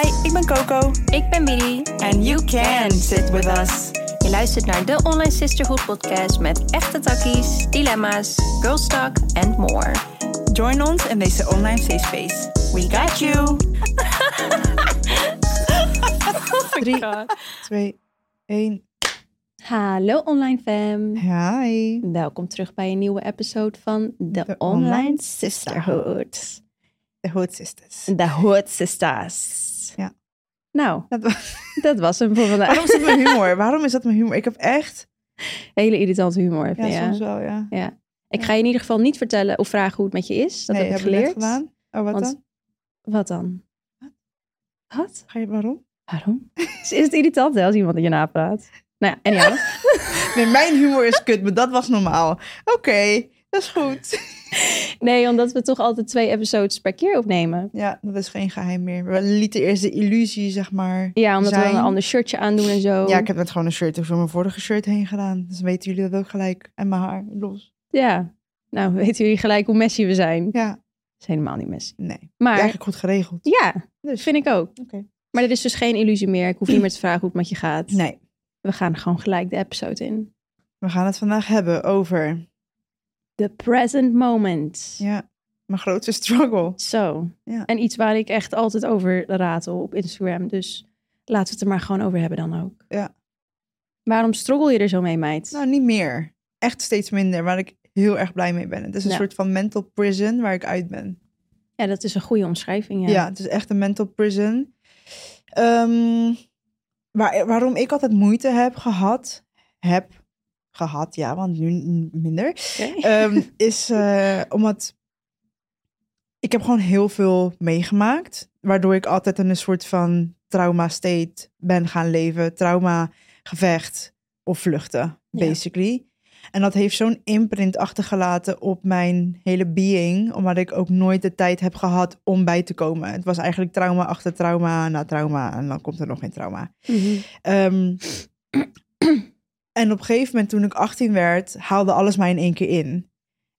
Hi, ik ben Coco. Ik ben Billy. And you can sit with us. Je luistert naar de Online Sisterhood podcast met echte takkies, dilemma's, girl talk and more. Join ons in deze online safe space. We got you. Drie, twee, één. Hallo online fam. Hi. Welkom terug bij een nieuwe episode van de, De Online Online Sisterhood. De Hood Sisters. De Hood Sisters. Ja. Nou, Dat was- dat was hem voor vandaag. Waarom is dat mijn humor? Waarom is dat mijn humor? Ik heb echt... Hele irritante humor heb Ja, je, ja. soms wel, ja. Ja. Ik ga je in ieder geval niet vertellen of vragen hoe het met je is. Dat nee, heb ik geleerd. gedaan. Oh, wat Want- dan? Wat dan? Wat? Ga je, waarom? Waarom? is het irritant hè, als iemand je napraat? Nou ja, anyhow. Nee, mijn humor is kut, maar dat was normaal. Oké, dat is goed. Nee, omdat we toch altijd twee episodes per keer opnemen. Ja, dat is geen geheim meer. We lieten eerst de illusie, zeg maar. Ja, omdat we zijn. een ander shirtje aandoen en zo. Ja, ik heb net gewoon een shirt over mijn vorige shirt heen gedaan. Dus weten jullie dat ook gelijk. En mijn haar los. Ja. Nou, weten jullie gelijk hoe messy we zijn. Dat Ja, is helemaal niet messy. nee. Maar Eigenlijk goed geregeld. ja, Dus. vind ik ook. Oké. Maar er is dus geen illusie meer. Ik hoef niet meer te vragen hoe het met je gaat. Nee. We gaan gewoon gelijk de episode in. We gaan het vandaag hebben over... The present moment. Ja, mijn grootste struggle. Zo. Ja. En iets waar ik echt altijd over ratel op Instagram. Dus laten we het er maar gewoon over hebben dan ook. Ja. Waarom struggle je er zo mee, meid? Nou, niet meer. Echt steeds minder, waar ik heel erg blij mee ben. Het is een Ja. soort van mental prison waar ik uit ben. Ja, dat is een goede omschrijving. Ja, Ja. het is echt een mental prison. Ehm, waar, waarom ik altijd moeite heb gehad, heb gehad, ja, want nu minder, ehm, is eh, omdat ik heb gewoon heel veel meegemaakt, waardoor ik altijd in een soort van trauma state ben gaan leven, trauma, gevecht of vluchten, Ja. basically. En dat heeft zo'n imprint achtergelaten op mijn hele being, omdat ik ook nooit de tijd heb gehad om bij te komen. Het was eigenlijk trauma achter trauma na trauma en dan komt er nog geen trauma. Mhm. Ehm, en op een gegeven moment, toen ik 18 werd, haalde alles mij in één keer in.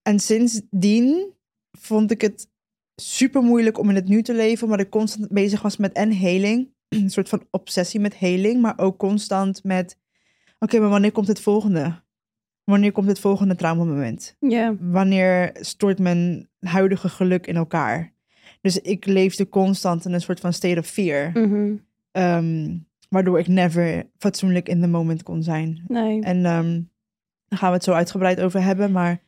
En sindsdien vond ik het super moeilijk om in het nu te leven, omdat ik constant bezig was met en heling, een soort van obsessie met heling, maar ook constant met, oké, maar wanneer komt het volgende? Wanneer komt het volgende traumamoment? Wanneer stort mijn huidige geluk in elkaar? Dus ik leefde constant in een soort van state of fear. Mhm. Ehm, waardoor ik never fatsoenlijk in the moment kon zijn. Nee. En ehm daar gaan we het zo uitgebreid over hebben. Maar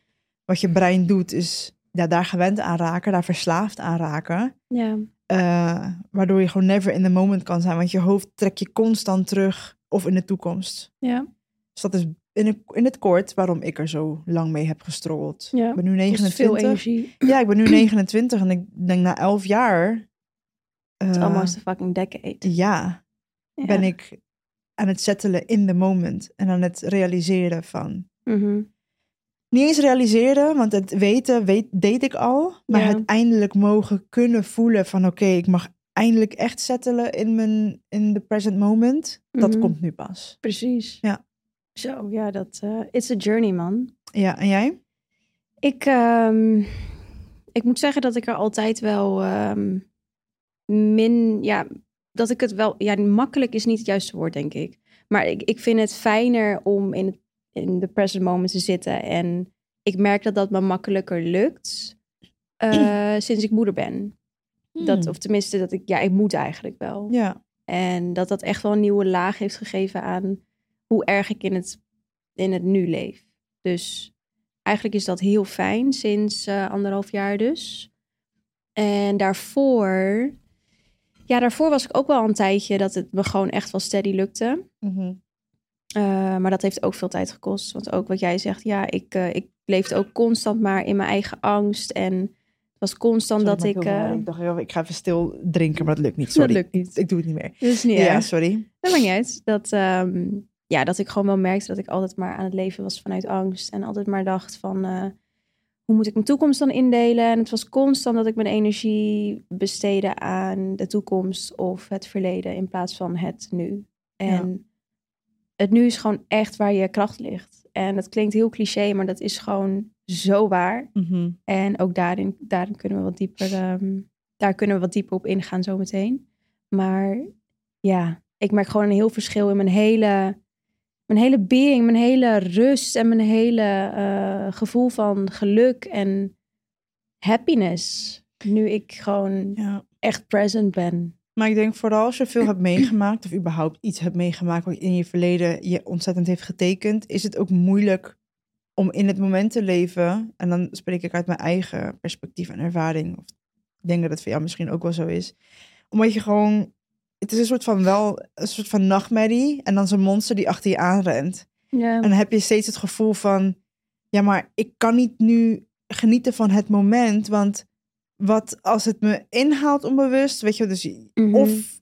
wat je brein doet, is ja, daar gewend aan raken, daar verslaafd aan raken. Ja. Eh, waardoor je gewoon never in the moment kan zijn. Want je hoofd trek je constant terug of in de toekomst. Ja. Dus dat is in, het- in het kort waarom ik er zo lang mee heb gestroggeld. Ja. Ik ben nu Kost veel 29. energie. Ja, ik ben nu 29 en ik denk na 11 jaar. It's eh, almost a fucking decade. ja, Ja. ben ik aan het settelen in the moment en aan het realiseren van. Mhm. Niet eens realiseren, want het weten weet, deed ik al, maar Ja. het eindelijk mogen kunnen voelen van oké, ik mag eindelijk echt settelen in mijn in the present moment. Dat Mhm. komt nu pas. Precies. Ja. Zo, ja, dat... eh it's a journey, man. Ja, en jij? Ik, ehm, ik moet zeggen dat ik er altijd wel ehm, min, ja, dat ik het wel, ja, makkelijk is niet het juiste woord, denk ik. Maar ik, ik vind het fijner om in, het, in de present moment te zitten. En ik merk dat dat me makkelijker lukt eh, sinds ik moeder ben. Dat, Hmm. of tenminste, dat ik, ja, ik moet eigenlijk wel. Ja, En dat dat echt wel een nieuwe laag heeft gegeven aan hoe erg ik in het, in het nu leef. Dus eigenlijk is dat heel fijn sinds eh, anderhalf jaar dus. En daarvoor, ja, daarvoor was ik ook wel een tijdje dat het me gewoon echt wel steady lukte. Mhm. Eh, maar dat heeft ook veel tijd gekost. Want ook wat jij zegt, ja, ik, eh, ik leefde ook constant maar in mijn eigen angst. En het was constant Sorry, dat ik... raar. eh, ik dacht, joh, ik ga even stil drinken, maar dat lukt niet. dat Sorry. lukt niet. Ik doe het niet meer. Dus niet Ja, erg. sorry. Dat maakt niet uit. Dat, ehm, ja, dat ik gewoon wel merkte dat ik altijd maar aan het leven was vanuit angst. En altijd maar dacht van, hoe moet ik mijn toekomst dan indelen? En het was constant dat ik mijn energie besteedde aan de toekomst of het verleden in plaats van het nu. En het nu is gewoon echt waar je kracht ligt. En dat klinkt heel cliché, maar dat is gewoon zo waar. Mhm. En ook daarin, daarin kunnen we wat dieper, ehm, daar kunnen we wat dieper op ingaan zometeen. Maar ja, ik merk gewoon een heel verschil in mijn hele, mijn hele being, mijn hele rust en mijn hele eh, gevoel van geluk en happiness. Nu ik gewoon Ja. echt present ben. Maar ik denk vooral als je veel hebt meegemaakt, of überhaupt iets hebt meegemaakt wat in je verleden je ontzettend heeft getekend, is het ook moeilijk om in het moment te leven. En dan spreek ik uit mijn eigen perspectief en ervaring. Of ik denk dat het voor jou misschien ook wel zo is. Omdat je gewoon, het is een soort van wel, een soort van nachtmerrie. En dan zo'n monster die achter je aanrent. Ja. En dan heb je steeds het gevoel van, ja, maar ik kan niet nu genieten van het moment, want wat als het me inhaalt onbewust, weet je, dus Mhm. of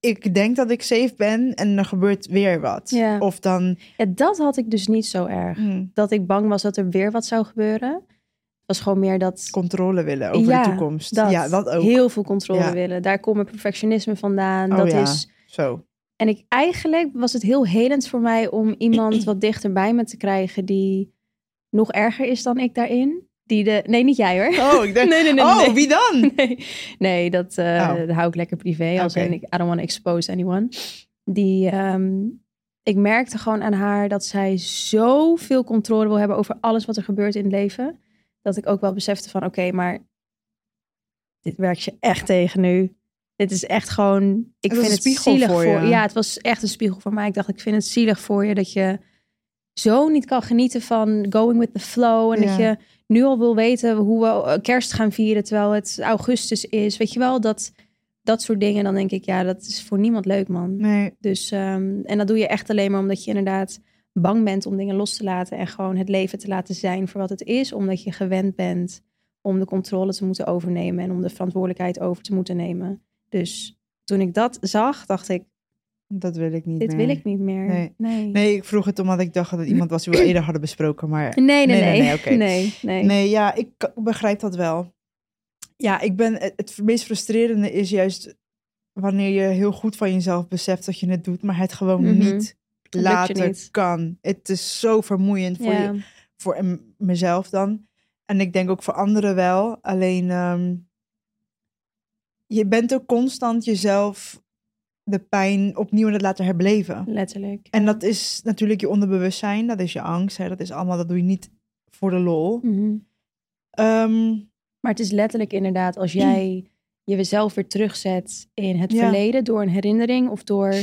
ik denk dat ik safe ben en er gebeurt weer wat. Of dan, ja, dat had ik dus niet zo erg. hmm, Dat ik bang was dat er weer wat zou gebeuren. Was gewoon meer dat... controle willen over Ja, de toekomst. Dat, ja, dat ook. Heel veel controle Ja. willen. Daar komt mijn perfectionisme vandaan. Oh dat ja. is... Zo. En ik, eigenlijk was het heel helend voor mij om iemand wat dichter bij me te krijgen die nog erger is dan ik daarin. Die de... Nee, niet jij hoor. Oh, ik denk, Nee, nee, nee, oh, nee. wie dan? Nee, nee dat, eh, Oh. dat hou ik lekker privé. Als Oké. in, ik, I don't want to expose anyone. Die, ehm, ik merkte gewoon aan haar dat zij zoveel controle wil hebben over alles wat er gebeurt in het leven. Dat ik ook wel besefte van, oké, maar dit werkt je echt tegen nu. Dit is echt gewoon, ik Het vind het zielig voor voor, je. Ja, het was echt een spiegel voor mij. Ik dacht, ik vind het zielig voor je dat je zo niet kan genieten van going with the flow. En dat je nu al wil weten hoe we eh, kerst gaan vieren terwijl het augustus is. Weet je wel, dat, dat soort dingen. Dan denk ik, ja, dat is voor niemand leuk, man. Nee, Dus, ehm, en dat doe je echt alleen maar omdat je inderdaad bang bent om dingen los te laten. En gewoon het leven te laten zijn voor wat het is. Omdat je gewend bent om de controle te moeten overnemen. En om de verantwoordelijkheid over te moeten nemen. Dus toen ik dat zag, dacht ik, dat wil ik niet dit meer. wil ik niet meer. Nee. Nee. Nee, ik vroeg het omdat ik dacht dat iemand was die we eerder hadden besproken, maar... Nee, nee, Nee, nee. nee, Nee, nee, oké. nee, nee. Nee, ja, ik begrijp dat wel. Ja, ik ben, het, het meest frustrerende is juist wanneer je heel goed van jezelf beseft dat je het doet, maar het gewoon Mhm. niet niet. kan. Het is zo vermoeiend voor, je, voor mezelf dan. En ik denk ook voor anderen wel. Alleen, ehm, je bent ook constant jezelf de pijn opnieuw aan het laten herbeleven. Letterlijk. En dat is natuurlijk je onderbewustzijn, dat is je angst. Hè? Dat is allemaal, dat doe je niet voor de lol. Mhm. Ehm, Maar het is letterlijk inderdaad als jij jezelf weer terugzet in het Ja. verleden door een herinnering of door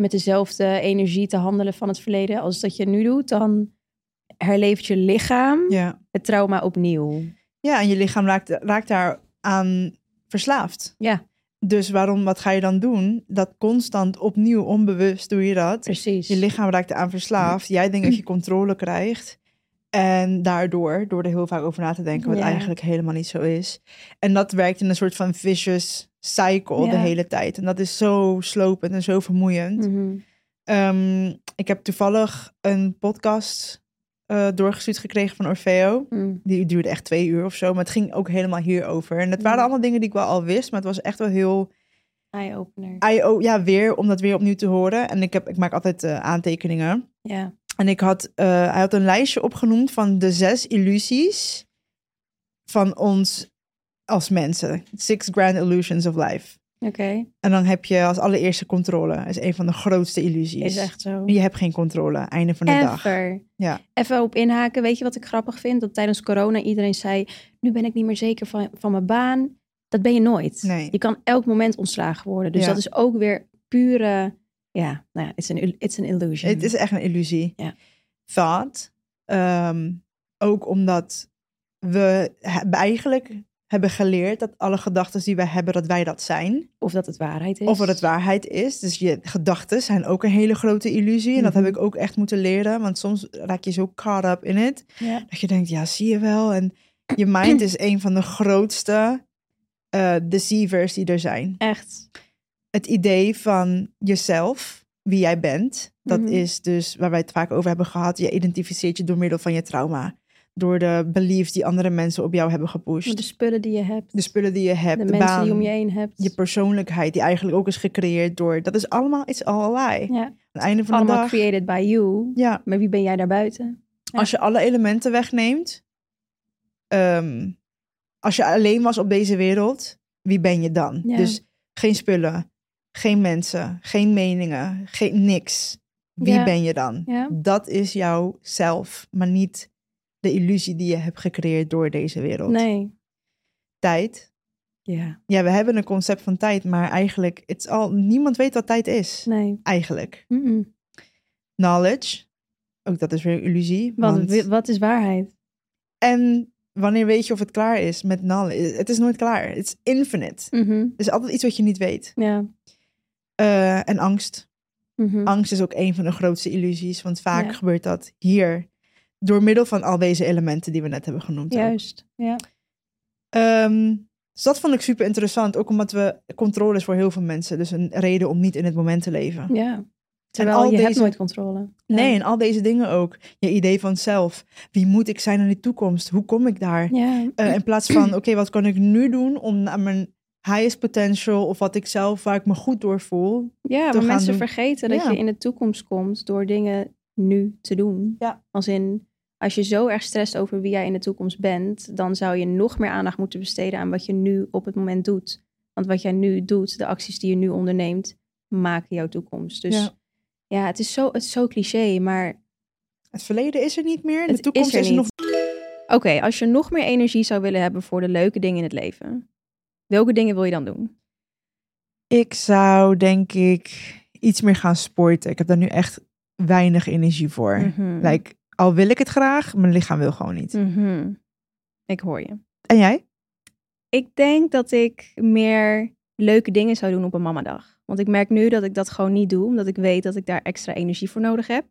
met dezelfde energie te handelen van het verleden als dat je nu doet, dan herleeft je lichaam ja. het trauma opnieuw. ja, en je lichaam raakt, raakt daar aan verslaafd. Ja, Dus waarom, wat ga je dan doen? Dat constant opnieuw, onbewust doe je dat. precies. Je lichaam raakt eraan verslaafd. Jij denkt dat je controle krijgt. En daardoor, door er heel vaak over na te denken, wat Ja. eigenlijk helemaal niet zo is. En dat werkt in een soort van vicious cycle de hele tijd. En dat is zo slopend en zo vermoeiend. Mhm. Ehm, ik heb toevallig een podcast eh, doorgestuurd gekregen van Orfeo. Mm. Die duurde echt twee uur of zo. Maar het ging ook helemaal hierover. En het waren Ja. allemaal dingen die ik wel al wist. Maar het was echt wel heel Eye-opener. Ja, weer om dat weer opnieuw te horen. En ik, heb, ik maak altijd eh, aantekeningen. Ja. En ik had, eh, hij had een lijstje opgenoemd van de zes illusies van ons als mensen. Six grand illusions of life. Oké, En dan heb je als allereerste controle. Dat is een van de grootste illusies. is echt zo. Je hebt geen controle, einde van de dag. Ever. Ja. Even op inhaken. Weet je wat ik grappig vind? Dat tijdens corona iedereen zei... nu ben ik niet meer zeker van, van mijn baan. Dat ben je nooit. Nee. Je kan elk moment ontslagen worden. Dus Ja. dat is ook weer pure... Ja, nou ja, it's an, it's an illusion. Het is echt een illusie. Ja. Thought. Ehm, ook omdat we eigenlijk hebben geleerd dat alle gedachten die wij hebben, dat wij dat zijn. Of dat het waarheid is. Of dat het waarheid is. Dus je gedachten zijn ook een hele grote illusie. En dat heb Mhm. ik ook echt moeten leren. Want soms raak je zo caught up in it. Ja. Dat je denkt, ja, zie je wel. En je mind is een van de grootste eh, deceivers die er zijn. Echt. Het idee van jezelf, wie jij bent. Dat Mhm. is dus waar wij het vaak over hebben gehad. Je identificeert je door middel van je trauma. Door de beliefs die andere mensen op jou hebben gepusht. De spullen die je hebt. De spullen die je hebt. de De, mensen baan. die om je heen hebt. je persoonlijkheid die eigenlijk ook is gecreëerd door... Dat is allemaal, it's all a lie. ja. Aan het einde van Allemaal de dag... created by you. Ja, Maar wie ben jij daarbuiten? Ja. als je alle elementen wegneemt... ehm, als je alleen was op deze wereld, wie ben je dan? Ja. Dus geen spullen, Geen mensen, geen meningen, geen niks. Wie Ja. ben je dan? Ja. Dat is jouw zelf, maar niet de illusie die je hebt gecreëerd door deze wereld. Nee. Tijd. Ja. Ja, we hebben een concept van tijd, maar eigenlijk, it's al, niemand weet wat tijd is. Nee. Eigenlijk. Knowledge. Ook dat is weer een illusie. Wat, want- wat is waarheid? En wanneer weet je of het klaar is met knowledge? Het is nooit klaar. Het is infinite. Mhm. Er is altijd iets wat je niet weet. Ja. Eh, en angst. Mhm. Angst is ook een van de grootste illusies, want vaak Ja. gebeurt dat hier door middel van al deze elementen die we net hebben genoemd. ook. Juist. Ja. Ehm, dus dat vond ik super interessant, ook omdat we controle is voor heel veel mensen, dus een reden om niet in het moment te leven. ja. Terwijl al je hebt nooit controle. Nee, Ja. en al deze dingen ook. Je idee van zelf. Wie moet ik zijn in de toekomst? Hoe kom ik daar? Ja. Eh, in plaats van, oké, wat kan ik nu doen om naar mijn highest potential of wat ik zelf, waar ik me goed door voel. Ja, maar mensen doen. vergeten dat Ja. je in de toekomst komt door dingen nu te doen. Ja. Als in, als je zo erg stresst over wie jij in de toekomst bent, dan zou je nog meer aandacht moeten besteden aan wat je nu op het moment doet. Want wat jij nu doet, de acties die je nu onderneemt, maken jouw toekomst. Dus Ja. ja, het, is zo, het is zo cliché, maar Het verleden is er niet meer. De toekomst is er is er nog. Oké, als je nog meer energie zou willen hebben voor de leuke dingen in het leven, welke dingen wil je dan doen? Ik zou denk ik iets meer gaan sporten. Ik heb daar nu echt weinig energie voor. Mhm. Like, al wil ik het graag, mijn lichaam wil gewoon niet. Mhm. Ik hoor je. En jij? Ik denk dat ik meer leuke dingen zou doen op een mamadag. Want ik merk nu dat ik dat gewoon niet doe, omdat ik weet dat ik daar extra energie voor nodig heb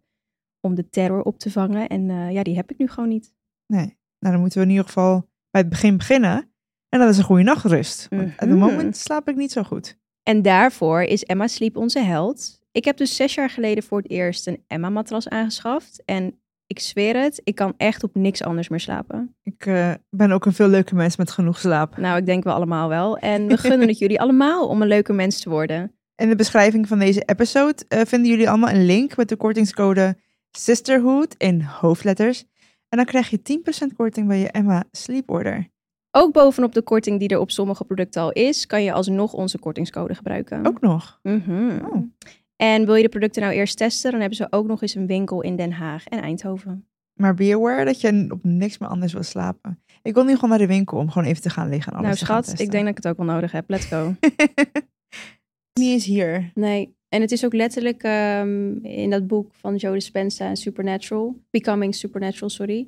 om de terror op te vangen. En eh, ja, die heb ik nu gewoon niet. Nee. Nou, dan moeten we in ieder geval bij het begin beginnen. En dat is een goede nachtrust. Want op het moment slaap ik niet zo goed. En daarvoor is Emma Sleep onze held. Ik heb dus zes jaar geleden voor het eerst een Emma-matras aangeschaft. En ik zweer het, ik kan echt op niks anders meer slapen. Ik eh, ben ook een veel leuke mens met genoeg slaap. Nou, ik denk we allemaal wel. En we gunnen het jullie allemaal om een leuke mens te worden. In de beschrijving van deze episode eh, vinden jullie allemaal een link met de kortingscode Sisterhood in hoofdletters. En dan krijg je 10% korting bij je Emma Sleep Order. Ook bovenop de korting die er op sommige producten al is, kan je alsnog onze kortingscode gebruiken. Ook nog. Mhm. Oh. En wil je de producten nou eerst testen, dan hebben ze ook nog eens een winkel in Den Haag en Eindhoven. Maar be aware dat je op niks meer anders wil slapen. Ik wil nu gewoon naar de winkel om gewoon even te gaan liggen en alles nou te gaan schat, ik denk dat ik het ook wel nodig heb. Let's go. Niet eens hier. Nee, en het is ook letterlijk ehm, in dat boek van Joe Dispenza en Supernatural, Becoming Supernatural, sorry.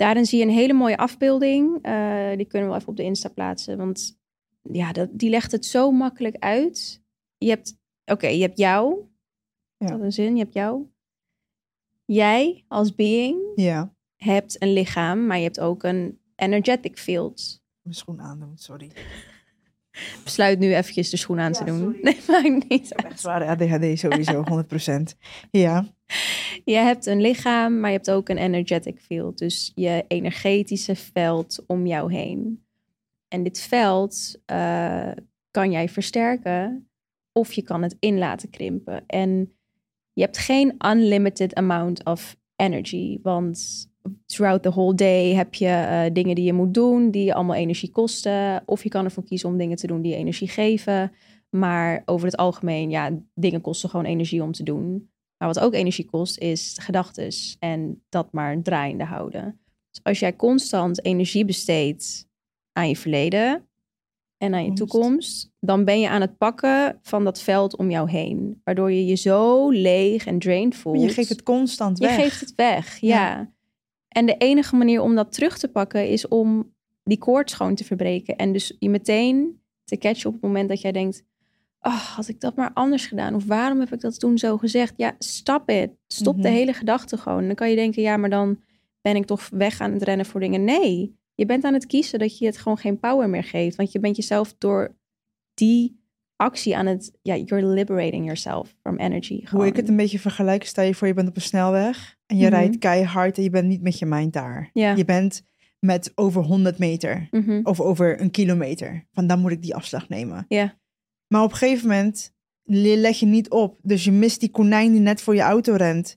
Daarin zie je een hele mooie afbeelding. Eh, die kunnen we wel even op de Insta plaatsen, want ja, dat, die legt het zo makkelijk uit. Je hebt, oké, je hebt jou. Ja. Dat een zin, je hebt jou. Jij als being Ja. hebt een lichaam, maar je hebt ook een energetic field. Mijn schoen aandoen, sorry. Besluit nu eventjes de schoen aan te doen. sorry. Nee, maakt niet Ik heb echt zware ADHD sowieso, 100%. Ja. Je hebt een lichaam, maar je hebt ook een energetic field. Dus je energetische veld om jou heen. En dit veld eh, kan jij versterken of je kan het in laten krimpen. En je hebt geen unlimited amount of energy. Want throughout the whole day heb je eh, dingen die je moet doen, die allemaal energie kosten. Of je kan ervoor kiezen om dingen te doen die energie geven. Maar over het algemeen, ja, dingen kosten gewoon energie om te doen. Maar wat ook energie kost, is gedachten en dat maar draaiende houden. Dus als jij constant energie besteedt aan je verleden en aan je Toekomst. dan ben je aan het pakken van dat veld om jou heen. Waardoor je je zo leeg en drained voelt. Je geeft het constant Je weg. geeft het weg, ja. En de enige manier om dat terug te pakken is om die koord schoon te verbreken. En dus je meteen te catchen op het moment dat jij denkt... Oh, had ik dat maar anders gedaan? Of waarom heb ik dat toen zo gezegd? Ja, stop het. Stop de Mhm. hele gedachte gewoon. Dan kan je denken, ja, maar dan ben ik toch weg aan het rennen voor dingen. Nee, je bent aan het kiezen dat je het gewoon geen power meer geeft. Want je bent jezelf door die actie aan het... Ja, you're liberating yourself from energy. Hoe Gewoon. ik het een beetje vergelijk, stel je voor je bent op een snelweg en je Mhm. rijdt keihard en je bent niet met je mind daar. Je bent met over 100 meter Mhm. of over een kilometer. Van dan moet ik die afslag nemen. Ja. Maar op een gegeven moment le- leg je niet op. Dus je mist die konijn die net voor je auto rent.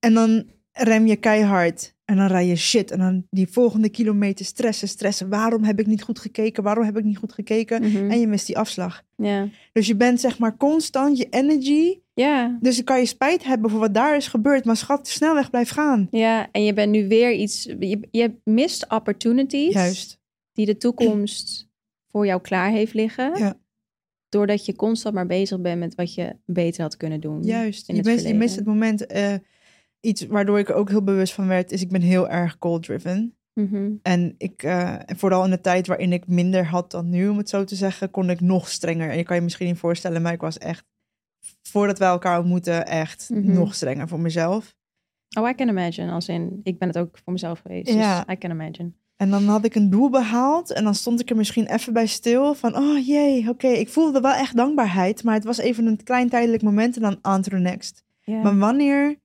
En dan rem je keihard. En dan rij je shit. En dan die volgende kilometer stressen, stressen. Waarom heb ik niet goed gekeken? Waarom heb ik niet goed gekeken? Mhm. En je mist die afslag. Ja. Dus je bent zeg maar constant je energy. Ja. Dus dan kan je spijt hebben voor wat daar is gebeurd. Maar schat, snelweg blijf gaan. Ja, en je bent nu weer iets. Je, je mist opportunities Juist. die de toekomst voor jou klaar heeft liggen. Ja. Doordat je constant maar bezig bent met wat je beter had kunnen doen. Juist. in Je, het mist, je mist het moment. eh, iets waardoor ik er ook heel bewust van werd, is ik ben heel erg goal-driven. Mhm. En ik, eh, vooral in de tijd waarin ik minder had dan nu, om het zo te zeggen, kon ik nog strenger. En je kan je misschien niet voorstellen, maar ik was echt, voordat wij elkaar ontmoeten, echt Mhm. nog strenger voor mezelf. Oh, I can imagine. Als in, ik ben het ook voor mezelf geweest. Ja. Dus I can imagine. En dan had ik een doel behaald en dan stond ik er misschien even bij stil van, oh jee, oké. Ik voelde wel echt dankbaarheid, maar het was even een klein tijdelijk moment en dan on to the next. Maar wanneer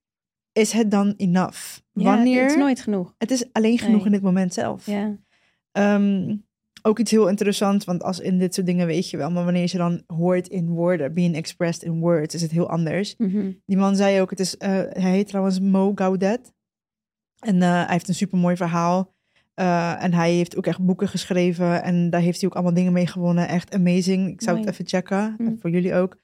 is het dan enough? Ja, Wanneer? Het is nooit genoeg. Het is alleen genoeg Nee. in dit moment zelf. Ja. Ehm, ook iets heel interessants, want als in dit soort dingen weet je wel, maar wanneer je ze dan hoort in woorden, being expressed in words, is het heel anders. Mhm. Die man zei ook, het is, eh, hij heet trouwens Mo Gaudet. En eh, hij heeft een supermooi verhaal. Eh, en hij heeft ook echt boeken geschreven. En daar heeft hij ook allemaal dingen mee gewonnen. Echt amazing. Ik zou het even checken. Mm. Voor jullie ook.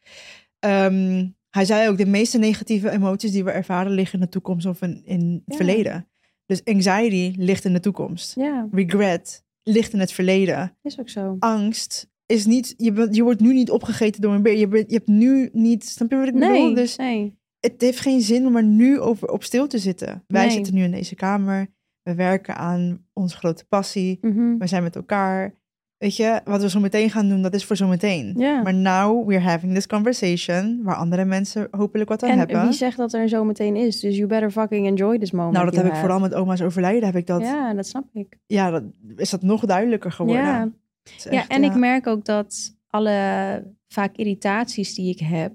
Ehm, hij zei ook, de meeste negatieve emoties die we ervaren liggen in de toekomst of in, in het Ja. verleden. Dus anxiety ligt in de toekomst. ja, Regret ligt in het verleden. is ook zo. Angst is niet, je, bent- je wordt nu niet opgegeten door een beer. Je, bent- je hebt nu niet, snap je wat ik bedoel? Nee, Dus nee. het heeft geen zin om er nu over op stil te zitten. Wij Nee. zitten nu in deze kamer. We werken aan onze grote passie. Mhm. We zijn met elkaar. Weet je, wat we zo meteen gaan doen, dat is voor zo meteen. Ja. Maar now we're having this conversation, waar andere mensen hopelijk wat aan En hebben. wie zegt dat er zo meteen is? Dus you better fucking enjoy this moment. nou, dat heb ik vooral met oma's overlijden, heb ik dat, ja, Ja, dat snap ik. dat, is dat nog duidelijker geworden. Ja, is ja echt, en ja. ik merk ook dat alle vaak irritaties die ik heb,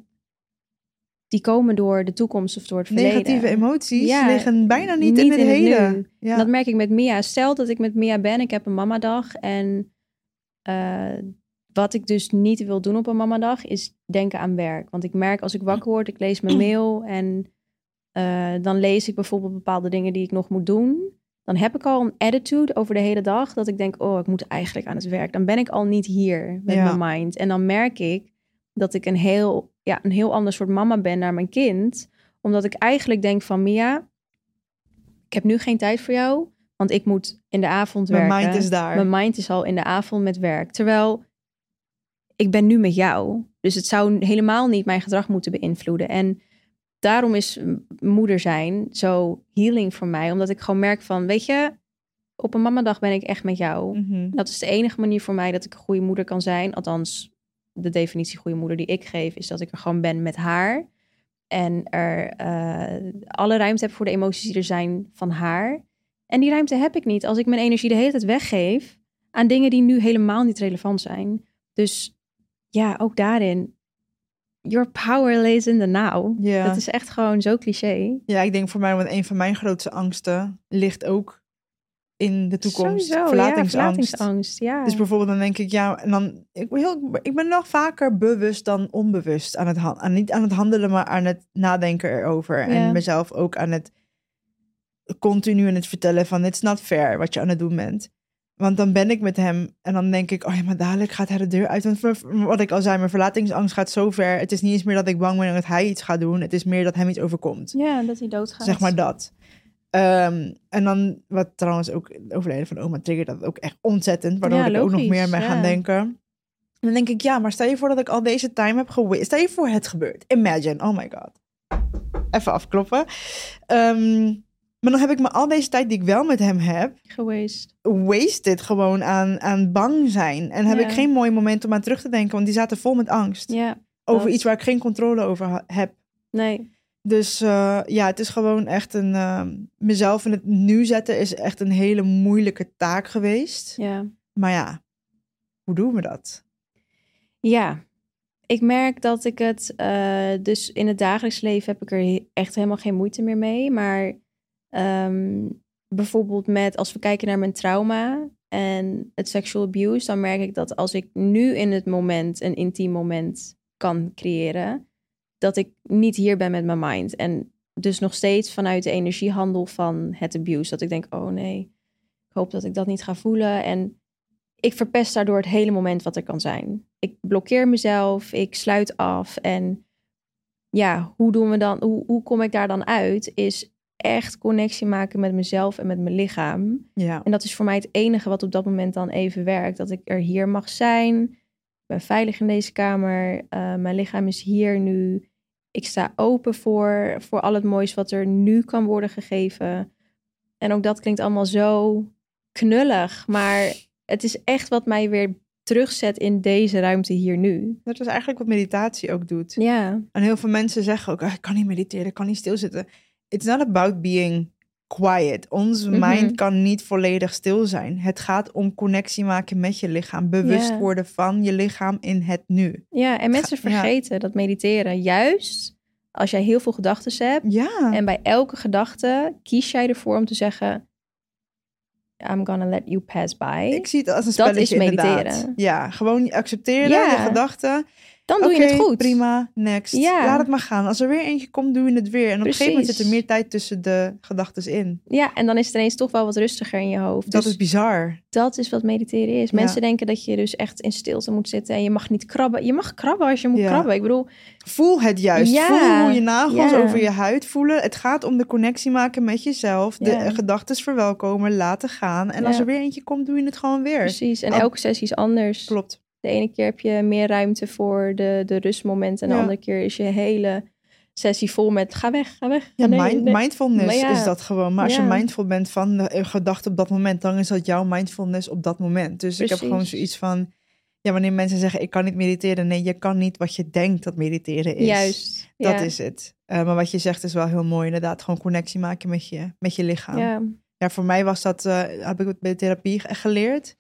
die komen door de toekomst of door het verleden. Negatieve emoties Ja, liggen bijna niet, niet in het in heden. Ja. Dat merk ik met Mia. Stel dat ik met Mia ben, ik heb een mamadag en eh, wat ik dus niet wil doen op een mamadag is denken aan werk. Want ik merk als ik wakker word, ik lees mijn mail en eh, dan lees ik bijvoorbeeld bepaalde dingen die ik nog moet doen. Dan heb ik al een attitude over de hele dag dat ik denk, oh, ik moet eigenlijk aan het werk. Dan ben ik al niet hier met Ja. mijn mind. En dan merk ik dat ik een heel, ja, een heel ander soort mama ben naar mijn kind. Omdat ik eigenlijk denk van, Mia, ik heb nu geen tijd voor jou, want ik moet in de avond Mijn werken. mind is daar. Mijn mind is al in de avond met werk. Terwijl ik ben nu met jou. Dus het zou helemaal niet mijn gedrag moeten beïnvloeden. En daarom is moeder zijn zo healing voor mij. Omdat ik gewoon merk van, weet je, op een mamadag ben ik echt met jou. Mhm. Dat is de enige manier voor mij dat ik een goede moeder kan zijn. Althans, de definitie goede moeder die ik geef, is dat ik er gewoon ben met haar. En er eh, alle ruimte heb voor de emoties die er zijn van haar. En die ruimte heb ik niet als ik mijn energie de hele tijd weggeef aan dingen die nu helemaal niet relevant zijn. Dus ja, ook daarin. Your power lays in the now. Ja. Dat is echt gewoon zo cliché. Ja, ik denk voor mij, want een van mijn grootste angsten ligt ook in de toekomst. Sowieso, verlatingsangst. Ja, verlatingsangst, ja. Dus bijvoorbeeld dan denk ik, ja, en dan, ik, ben heel, ik ben nog vaker bewust dan onbewust aan het, aan, niet aan het handelen, maar aan het nadenken erover. Ja. En mezelf ook aan het continu aan het vertellen van, it's not fair wat je aan het doen bent. Want dan ben ik met hem en dan denk ik, oh ja, maar dadelijk gaat hij de deur uit. Want wat ik al zei, mijn verlatingsangst gaat zo ver. Het is niet eens meer dat ik bang ben dat hij iets gaat doen. Het is meer dat hem iets overkomt. ja, dat hij doodgaat. Zeg maar dat. Ehm, en dan, wat trouwens ook het overlijden van oma triggert dat ook echt ontzettend. Waardoor Ja, ik ook nog meer mee gaan ja. denken. En dan denk ik, ja, maar stel je voor dat ik al deze time heb gewist. Stel je voor het gebeurt. Imagine, oh my god. Even afkloppen. Ehm, maar dan heb ik me al deze tijd die ik wel met hem heb, Geweest. wasted gewoon aan, aan bang zijn. En heb Ja. ik geen mooi moment om aan terug te denken, want die zaten vol met angst. Ja, over dat. iets waar ik geen controle over heb. nee. Dus eh, ja, het is gewoon echt een. eh, mezelf in het nu zetten is echt een hele moeilijke taak geweest. Ja. Maar ja, hoe doen we dat? Ja, ik merk dat ik het, eh, dus in het dagelijks leven heb ik er echt helemaal geen moeite meer mee. Maar ehm, bijvoorbeeld met, als we kijken naar mijn trauma en het sexual abuse, dan merk ik dat als ik nu in het moment een intiem moment kan creëren, dat ik niet hier ben met mijn mind. En dus nog steeds vanuit de energiehandel van het abuse. Dat ik denk, oh nee, ik hoop dat ik dat niet ga voelen. En ik verpest daardoor het hele moment wat er kan zijn. Ik blokkeer mezelf, ik sluit af. En ja, hoe doen we dan, hoe, hoe kom ik daar dan uit? Is echt connectie maken met mezelf en met mijn lichaam. Ja. En dat is voor mij het enige wat op dat moment dan even werkt. Dat ik er hier mag zijn. Ik ben veilig in deze kamer. Uh, mijn lichaam is hier nu. Ik sta open voor, voor al het moois wat er nu kan worden gegeven. En ook dat klinkt allemaal zo knullig. Maar het is echt wat mij weer terugzet in deze ruimte hier nu. Dat is eigenlijk wat meditatie ook doet. Ja. En heel veel mensen zeggen ook, "Ah, ik kan niet mediteren, ik kan niet stilzitten. It's not about being quiet. Ons Mhm. mind kan niet volledig stil zijn. Het gaat om connectie maken met je lichaam. Bewust worden van je lichaam in het nu. Ja, en mensen ja. vergeten dat mediteren juist als jij heel veel gedachten hebt. Ja. En bij elke gedachte kies jij ervoor om te zeggen: I'm gonna let you pass by. ik zie het als een Dat spelletje is mediteren. inderdaad. Ja, gewoon accepteren Ja. je gedachten. Dan doe je het goed. prima, next. Ja. Laat het maar gaan. Als er weer eentje komt, doe je het weer. En op een gegeven moment zit er meer tijd tussen de gedachten in. Ja, en dan is het ineens toch wel wat rustiger in je hoofd. Dat dus is bizar. dat is wat mediteren is. Ja. Mensen denken dat je dus echt in stilte moet zitten en je mag niet krabben. Je mag krabben als je moet Ja. krabben. Ik bedoel, Voel het juist. Ja, Voel hoe je nagels over je huid voelen. Het gaat om de connectie maken met jezelf. De gedachten verwelkomen, laten gaan. En als er weer eentje komt, doe je het gewoon weer. precies. En Al- elke sessie is anders. Klopt. De ene keer heb je meer ruimte voor de, de rustmomenten. En de Ja. andere keer is je hele sessie vol met ga weg, ga weg. Ja, Nee, mind- nee. mindfulness ja. is dat gewoon. Maar als Ja. je mindful bent van de eh, gedachte op dat moment, dan is dat jouw mindfulness op dat moment. Dus ik heb gewoon zoiets van, ja, wanneer mensen zeggen ik kan niet mediteren, nee, je kan niet wat je denkt dat mediteren is. Juist. Dat ja. is het. Eh, maar wat je zegt is wel heel mooi, inderdaad, gewoon connectie maken met je, met je lichaam. Ja. Ja, voor mij was dat, eh, heb ik het bij therapie ge- geleerd.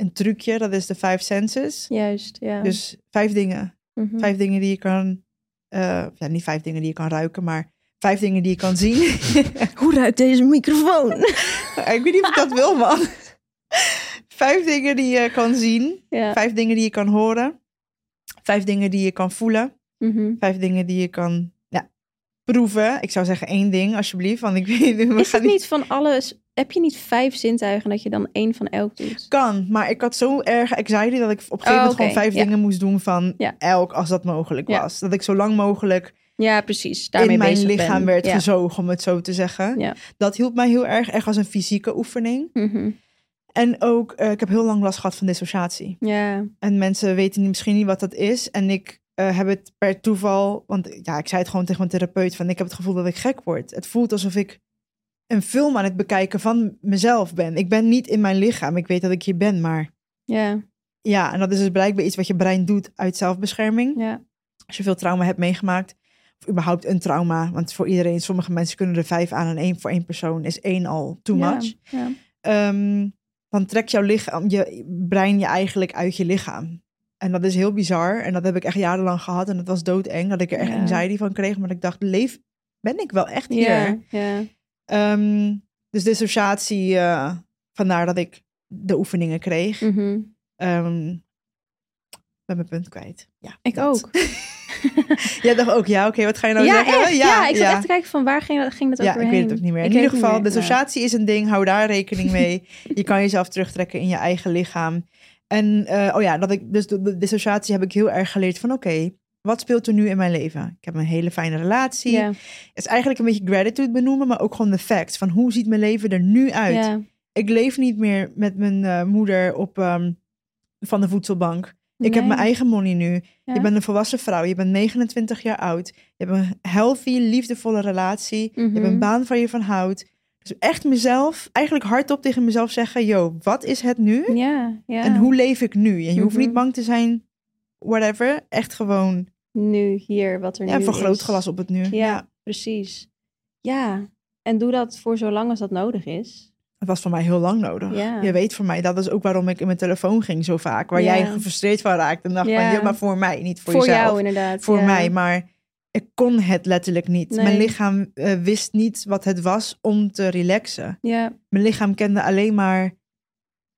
Een trucje, dat is de five senses. Juist, ja. Dus vijf dingen. Mhm. Vijf dingen die je kan, eh, ja, niet vijf dingen die je kan ruiken, maar vijf dingen die je kan zien. Hoe ruikt deze microfoon? ik weet niet of ik dat wil, man. Vijf dingen die je kan zien. ja. Vijf dingen die je kan horen. Vijf dingen die je kan voelen. Mhm. Vijf dingen die je kan ja, proeven. Ik zou zeggen één ding, alsjeblieft. Want ik weet we Is het niet van alles... Heb je niet vijf zintuigen dat je dan één van elk doet? Kan, maar ik had zo erg anxiety dat ik op een gegeven Oh, moment gewoon vijf ja. dingen moest doen van Ja. elk als dat mogelijk was. Dat ik zo lang mogelijk Ja, precies. Daarmee in mijn bezig lichaam ben. werd gezogen, om het zo te zeggen. Ja. Dat hielp mij heel erg, echt als een fysieke oefening. Mhm. En ook, eh, ik heb heel lang last gehad van dissociatie. Ja, En mensen weten misschien niet wat dat is. En ik eh, heb het per toeval, want ja, ik zei het gewoon tegen mijn therapeut van ik heb het gevoel dat ik gek word. Het voelt alsof ik een film aan het bekijken van mezelf ben. Ik ben niet in mijn lichaam. Ik weet dat ik hier ben, maar ja, ja, en dat is dus blijkbaar iets wat je brein doet uit zelfbescherming. ja. Als je veel trauma hebt meegemaakt, of überhaupt een trauma, want voor iedereen, sommige mensen kunnen er vijf aan en één voor één persoon is één al too much. Ja. Ehm, dan trekt jouw lichaam, je brein je eigenlijk uit je lichaam. En dat is heel bizar. En dat heb ik echt jarenlang gehad. En dat was doodeng, dat ik er echt anxiety van kreeg. Maar ik dacht, leef, ben ik wel echt hier? Ja, ja. Ehm, dus dissociatie, eh, vandaar dat ik de oefeningen kreeg. Ehm, ben mijn punt kwijt. Ja, Ik dat. ook. Jij dacht ook, ja, oké, wat ga je nou ja, zeggen? echt. Ja, ik zat echt te kijken van waar ging, dat- ging dat Ja, ik weet het ook niet meer. In ieder geval, dissociatie is een ding. Hou daar rekening mee. je kan jezelf terugtrekken in je eigen lichaam. En eh, oh ja, dat ik, dus de, de dissociatie heb ik heel erg geleerd van oké, wat speelt er nu in mijn leven? Ik heb een hele fijne relatie. Het is eigenlijk een beetje gratitude benoemen, maar ook gewoon de facts. Van hoe ziet mijn leven er nu uit? Ik leef niet meer met mijn eh, moeder op, ehm, van de voedselbank. Ik heb mijn eigen money nu. Ja. Je bent een volwassen vrouw. Je bent 29 jaar oud. Je hebt een healthy, liefdevolle relatie. Je hebt Mhm. een baan waar je van houdt. Dus echt mezelf, eigenlijk hardop tegen mezelf zeggen: Yo, wat is het nu? Ja, ja. En hoe leef ik nu? En je hoeft Mhm. niet bang te zijn, whatever. Echt gewoon, Nu, hier, wat er ja, nu voor is. grootglas op het nu. Ja, Ja. precies. Ja, en doe dat voor zo lang als dat nodig is. Het was voor mij heel lang nodig. Ja. Je weet voor mij, dat is ook waarom ik in mijn telefoon ging zo vaak. Waar jij gefrustreerd van raakte. En dacht Ja. van, ja, maar voor mij, niet voor, Voor, jezelf. jou inderdaad. voor mij, maar ik kon het letterlijk niet. Nee. Mijn lichaam eh, wist niet wat het was om te relaxen. Ja, Mijn lichaam kende alleen maar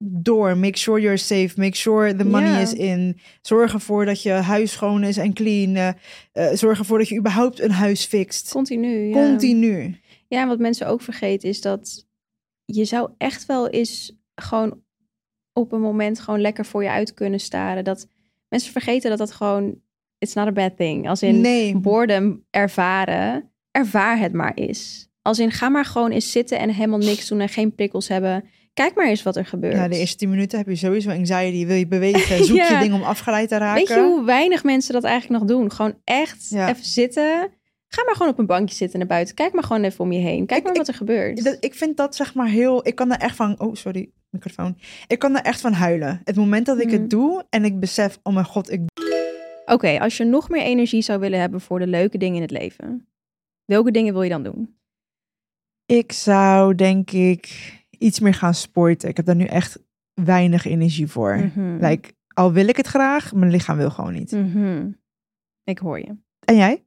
door. Make sure you're safe. Make sure the money is in. Zorg ervoor dat je huis schoon is en clean. Eh, zorg ervoor dat je überhaupt een huis fixt. Continu. Ja. Continu. Ja, en wat mensen ook vergeten is dat je zou echt wel eens gewoon op een moment gewoon lekker voor je uit kunnen staren. Dat mensen vergeten dat dat gewoon, it's not a bad thing. Als in Nee. boredom ervaren, ervaar het maar eens. Als in ga maar gewoon eens zitten en helemaal niks doen en geen prikkels hebben. Kijk maar eens wat er gebeurt. Na de eerste tien minuten heb je sowieso anxiety. Wil je bewegen? Zoek Ja. je dingen om afgeleid te raken. Weet je hoe weinig mensen dat eigenlijk nog doen? Gewoon echt Ja. even zitten. Ga maar gewoon op een bankje zitten naar buiten. Kijk maar gewoon even om je heen. Kijk Ik- maar wat er gebeurt. Dat, ik vind dat zeg maar heel. Ik kan er echt van. Oh, sorry, microfoon. Ik kan er echt van huilen. Het moment dat ik het doe en ik besef, oh mijn god, ik. Oké, als je nog meer energie zou willen hebben voor de leuke dingen in het leven. Welke dingen wil je dan doen? Ik zou denk ik iets meer gaan sporten. Ik heb daar nu echt weinig energie voor. Mhm. Like, al wil ik het graag, mijn lichaam wil gewoon niet. Mhm. Ik hoor je. En jij?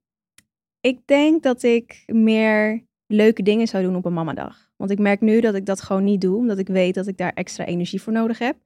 Ik denk dat ik meer leuke dingen zou doen op een mamadag. Want ik merk nu dat ik dat gewoon niet doe. Omdat ik weet dat ik daar extra energie voor nodig heb.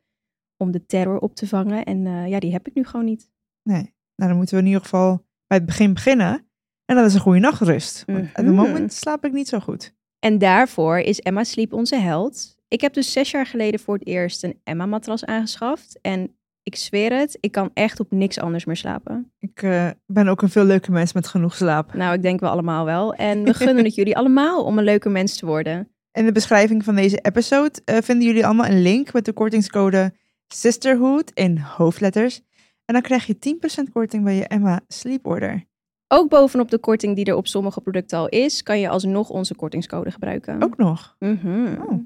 Om de terror op te vangen. En eh, ja, die heb ik nu gewoon niet. Nee. Nou, dan moeten we in ieder geval bij het begin beginnen. En dat is een goede nachtrust. Want at the Mhm. moment slaap ik niet zo goed. En daarvoor is Emma Sleep onze held. Ik heb dus zes jaar geleden voor het eerst een Emma-matras aangeschaft. En ik zweer het, ik kan echt op niks anders meer slapen. Ik eh, ben ook een veel leuke mens met genoeg slaap. Nou, ik denk we allemaal wel. En we gunnen het jullie allemaal om een leuke mens te worden. In de beschrijving van deze episode eh, vinden jullie allemaal een link met de kortingscode Sisterhood in hoofdletters. En dan krijg je 10% korting bij je Emma Sleep Order. Ook bovenop de korting die er op sommige producten al is, kan je alsnog onze kortingscode gebruiken. Ook nog. Mhm. Oh.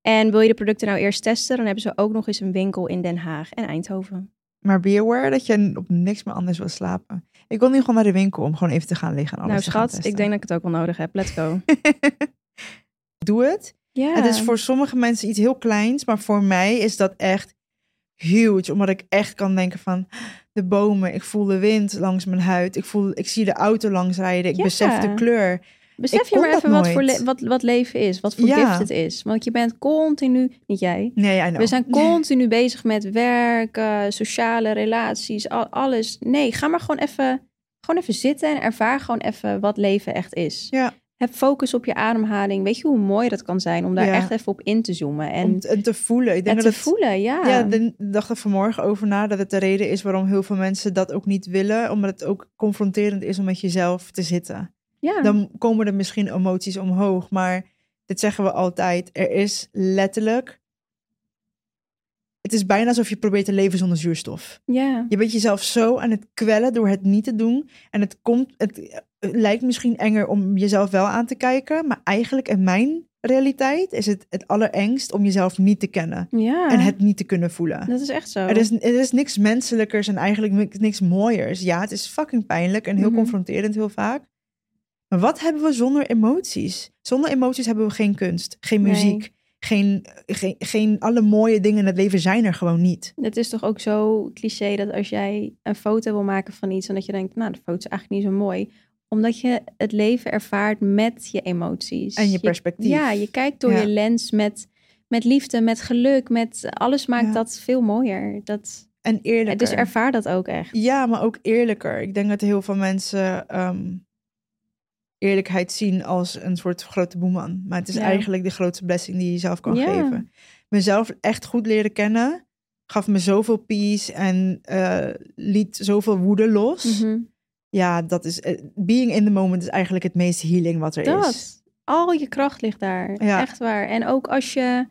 En wil je de producten nou eerst testen, dan hebben ze ook nog eens een winkel in Den Haag en Eindhoven. Maar be aware dat je op niks meer anders wil slapen. Ik wil nu gewoon naar de winkel om gewoon even te gaan liggen en alles nou te gaan schat, ik denk dat ik het ook wel nodig heb. Let's go. Doe het. Ja. Het is voor sommige mensen iets heel kleins, maar voor mij is dat echt huge. Omdat ik echt kan denken van de bomen, ik voel de wind langs mijn huid. Ik, voel, ik zie de auto langs rijden. Ik Ja. besef de kleur. Besef ik je maar even wat, voor le- wat, wat leven is, wat voor Ja. gift het is. Want je bent continu, niet jij, Nee, we zijn continu bezig met werk, eh, sociale relaties, al, alles. Nee, ga maar gewoon even, gewoon even zitten en ervaar gewoon even wat leven echt is. Ja. Heb focus op je ademhaling. Weet je hoe mooi dat kan zijn om daar Ja. echt even op in te zoomen en, Om te voelen. Ik denk en dat te het, voelen. Ja. Ja, de- dacht er vanmorgen over na dat het de reden is waarom heel veel mensen dat ook niet willen. Omdat het ook confronterend is om met jezelf te zitten. ja. Dan komen er misschien emoties omhoog. Maar dit zeggen we altijd. Er is letterlijk. Het is bijna alsof je probeert te leven zonder zuurstof. ja. Je bent jezelf zo aan het kwellen door het niet te doen. En het komt. Het, het lijkt misschien enger om jezelf wel aan te kijken. Maar eigenlijk in mijn realiteit is het het allerengst om jezelf niet te kennen. ja. En het niet te kunnen voelen. Dat is echt zo. Er is, er is niks menselijkers en eigenlijk niks, mooiers. Ja, het is fucking pijnlijk en heel Mhm. confronterend heel vaak. Maar wat hebben we zonder emoties? Zonder emoties hebben we geen kunst, geen Nee. muziek, geen, geen, geen... Alle mooie dingen in het leven zijn er gewoon niet. Het is toch ook zo cliché dat als jij een foto wil maken van iets en dat je denkt, nou, de foto is eigenlijk niet zo mooi, omdat je het leven ervaart met je emoties En je perspectief. ja, je kijkt door Ja. je lens met, met liefde, met geluk, met alles maakt Ja. dat veel mooier. Dat, En eerlijker. dus ervaar dat ook echt. Ja, maar ook eerlijker. Ik denk dat heel veel mensen ehm, eerlijkheid zien als een soort grote boeman. Maar het is Ja. eigenlijk de grootste blessing die je jezelf kan geven. Mezelf echt goed leren kennen gaf me zoveel peace en eh, liet zoveel woede los. Mhm. Ja, dat is eh, being in the moment is eigenlijk het meest healing wat er is. Dat. Al je kracht ligt daar. Ja. Echt waar. En ook als je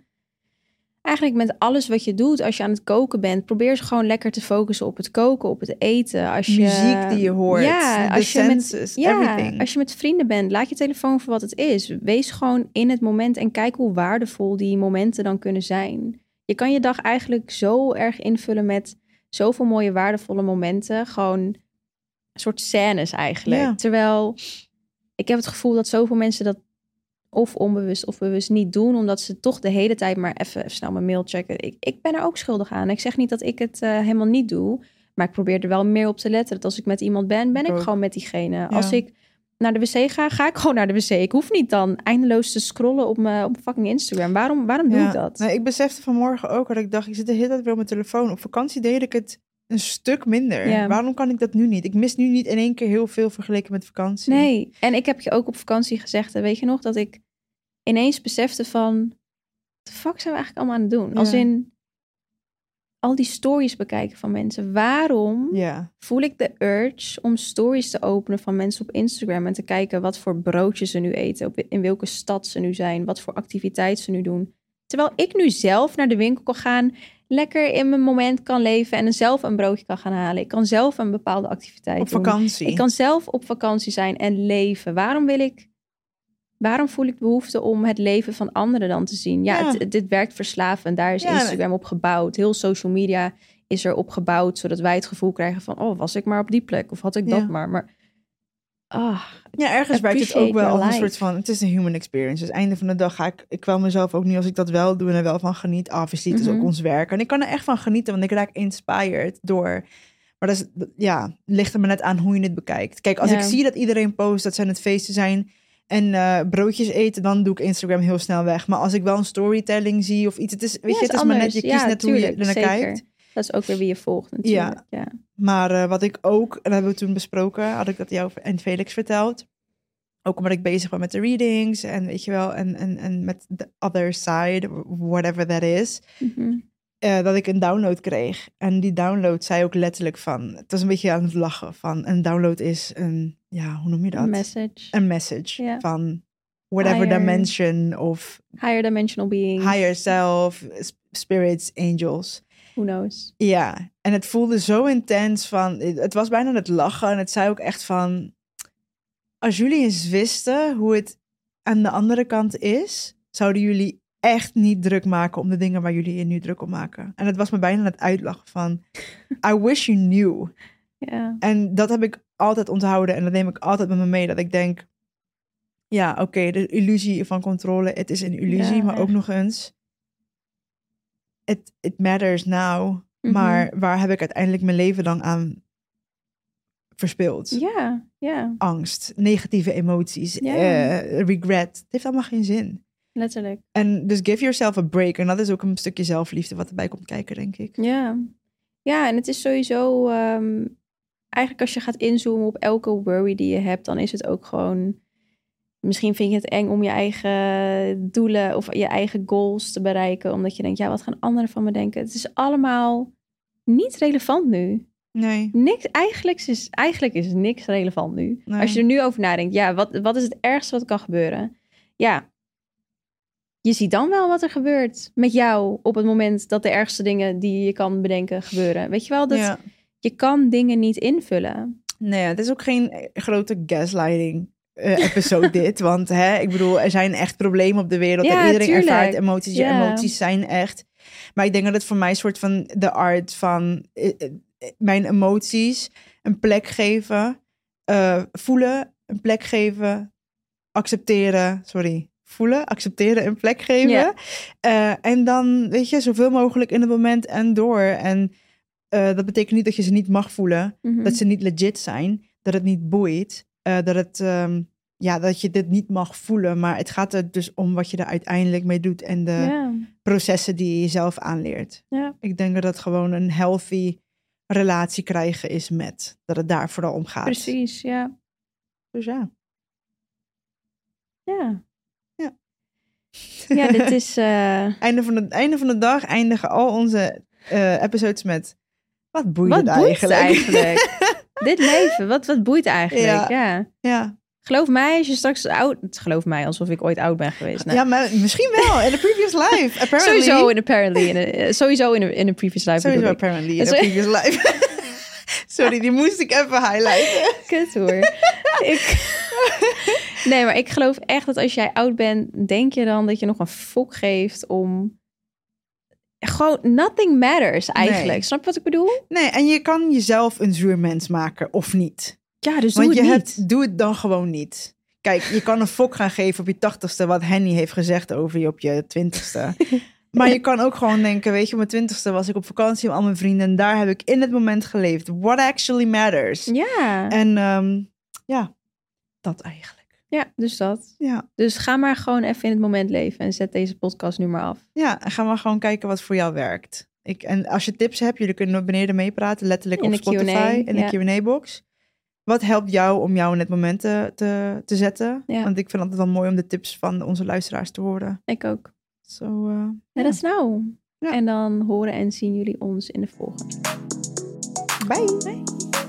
eigenlijk met alles wat je doet, als je aan het koken bent, probeer eens gewoon lekker te focussen op het koken, op het eten. Als je, Muziek die je hoort, Ja, als je met, senses, ja, everything. als je met vrienden bent, laat je telefoon voor wat het is. Wees gewoon in het moment en kijk hoe waardevol die momenten dan kunnen zijn. Je kan je dag eigenlijk zo erg invullen met zoveel mooie waardevolle momenten. Gewoon soort scènes eigenlijk. Ja. Terwijl ik heb het gevoel dat zoveel mensen dat of onbewust of bewust niet doen, omdat ze toch de hele tijd maar even, even snel mijn mail checken. Ik, ik ben er ook schuldig aan. Ik zeg niet dat ik het eh, helemaal niet doe, maar ik probeer er wel meer op te letten. Dat als ik met iemand ben, ben Ik gewoon met diegene. Als ik naar de wc ga, ga ik gewoon naar de wc. Ik hoef niet dan eindeloos te scrollen op mijn, op fucking Instagram. Waarom, waarom doe Ja. ik dat? Nee, ik besefte vanmorgen ook dat ik dacht, ik zit de hele tijd weer op mijn telefoon. Op vakantie deed ik het een stuk minder. Ja. Waarom kan ik dat nu niet? Ik mis nu niet in één keer heel veel vergeleken met vakantie. Nee, en ik heb je ook op vakantie gezegd, hè, weet je nog, dat ik ineens besefte van, wat de fuck zijn we eigenlijk allemaal aan het doen? Als in al die stories bekijken van mensen. Waarom Ja, voel ik de urge om stories te openen van mensen op Instagram en te kijken wat voor broodjes ze nu eten, op, in welke stad ze nu zijn, wat voor activiteit ze nu doen. Terwijl ik nu zelf naar de winkel kan gaan, lekker in mijn moment kan leven en zelf een broodje kan gaan halen. Ik kan zelf een bepaalde activiteit op doen. vakantie. Ik kan zelf op vakantie zijn en leven. Waarom wil ik. Waarom voel ik behoefte om het leven van anderen dan te zien? Ja, Ja. Het, dit werkt verslavend. Daar is Ja, Instagram op gebouwd. Heel social media is er op gebouwd, zodat wij het gevoel krijgen van, oh, was ik maar op die plek of had ik Ja. dat maar. Maar ah, Ja, ergens werkt het ook wel een soort van... Het is een human experience. Dus einde van de dag ga ik... Ik kwam mezelf ook niet als ik dat wel doe en er wel van geniet. Obviously, het is ook Mhm. ons werk. En ik kan er echt van genieten, want ik raak inspired door... Maar dat is, ja, ligt er maar net aan hoe je het bekijkt. Kijk, als Ja. ik zie dat iedereen post dat ze aan het feesten zijn... en eh, broodjes eten, dan doe ik Instagram heel snel weg. Maar als ik wel een storytelling zie of iets... Het is, weet ja, je, het is maar net, je kiest Ja, net hoe je tuurlijk, er naar zeker. kijkt. Dat is ook weer wie je volgt natuurlijk. Ja. Maar eh, wat ik ook, en dat hebben we toen besproken, had ik dat jou en Felix verteld. Ook omdat ik bezig ben met de readings en weet je wel, en, en, en met the other side, whatever that is. Mhm. eh, dat ik een download kreeg. En die download zei ook letterlijk van, het was een beetje aan het lachen van, een download is een, ja, hoe noem je dat? Een message. Een message van whatever Higher. dimension of Higher dimensional being. higher self, spirits, angels. Who knows? Ja, en het voelde zo intens van, het was bijna het lachen en het zei ook echt van, als jullie eens wisten hoe het aan de andere kant is, zouden jullie echt niet druk maken om de dingen waar jullie je nu druk om maken. En het was me bijna het uitlachen van, I wish you knew. Ja. En dat heb ik altijd onthouden en dat neem ik altijd met me mee, dat ik denk, ja, oké, de illusie van controle, het is een illusie, Ja, maar ook nog eens, it, it matters now. Mhm. Maar waar heb ik uiteindelijk mijn leven dan aan verspild? Ja, ja, Angst, negatieve emoties, eh, regret. Het heeft allemaal geen zin. letterlijk. En dus give yourself a break. En dat is ook een stukje zelfliefde wat erbij komt kijken, denk ik. Ja. Ja, en het is sowieso... ehm, eigenlijk als je gaat inzoomen op elke worry die je hebt... dan is het ook gewoon... Misschien vind je het eng om je eigen doelen... of je eigen goals te bereiken. Omdat je denkt, ja, wat gaan anderen van me denken? Het is allemaal niet relevant nu. Nee. Niks, eigenlijk, is, eigenlijk is niks relevant nu. Nee. Als je er nu over nadenkt, ja, wat, wat is het ergste wat kan gebeuren? Ja, je ziet dan wel wat er gebeurt met jou op het moment dat de ergste dingen die je kan bedenken gebeuren. Weet je wel, dat Ja. je kan dingen niet invullen. Nee, het is ook geen eh, grote gaslighting eh, episode dit. Want hè, ik bedoel, er zijn echt problemen op de wereld. Ja, en iedereen tuurlijk. ervaart emoties. Je emoties zijn echt. Maar ik denk dat het voor mij een soort van de art van eh, eh, mijn emoties een plek geven. voelen, een plek geven. Accepteren, sorry. Voelen, accepteren, een plek geven. En dan, weet je, zoveel mogelijk in het moment en door. En dat betekent niet dat je ze niet mag voelen Mhm. dat ze niet legit zijn, dat het niet boeit, eh, dat, het, ehm, ja, dat je dit niet mag voelen. Maar het gaat er dus om wat je er uiteindelijk mee doet en de processen die je jezelf aanleert. Ik denk dat het gewoon een healthy relatie krijgen is met, dat het daar vooral om gaat. precies, ja. Dus ja. Ja. Ja. Ja, dit is... eh, Einde van, het einde van de dag eindigen al onze eh, episodes met, wat boeit wat het boeit eigenlijk? eigenlijk? dit leven, wat, wat boeit eigenlijk? Ja. ja. Geloof mij, als je straks oud... Geloof mij, alsof ik ooit oud ben geweest. Ja, maar misschien wel. In the previous life. Apparently. Sowieso in apparently. In a, eh, sowieso in een in a previous life. Sowieso apparently in Sorry. previous life. Sorry, die moest ik even highlighten. Kut hoor. ik... Nee, maar ik geloof echt dat als jij oud bent, denk je dan dat je nog een fok geeft om... Gewoon, nothing matters eigenlijk. Nee. Snap je wat ik bedoel? Nee, en je kan jezelf een zuur mens maken of niet. Ja, dus doe Want het je niet. hebt, doe het dan gewoon niet. Kijk, je kan een fok gaan geven op je tachtigste, wat Henny heeft gezegd over je op je twintigste. maar je kan ook gewoon denken, weet je, op mijn twintigste was ik op vakantie met al mijn vrienden en daar heb ik in het moment geleefd. What actually matters. Ja. En ehm, ja, dat eigenlijk. Ja, dus dat. Ja. Dus ga maar gewoon even in het moment leven en zet deze podcast nu maar af. Ja, en ga maar gewoon kijken wat voor jou werkt. Ik, en als je tips hebt, jullie kunnen beneden meepraten, letterlijk In op Spotify, in de. Q&A-box. Wat helpt jou om jou in het moment te, te, te zetten? Ja. Want ik vind het altijd wel mooi om de tips van onze luisteraars te horen. Ik ook. Zo, eh, Let us know. Ja. En dan horen en zien jullie ons in de volgende. Bye! Bye.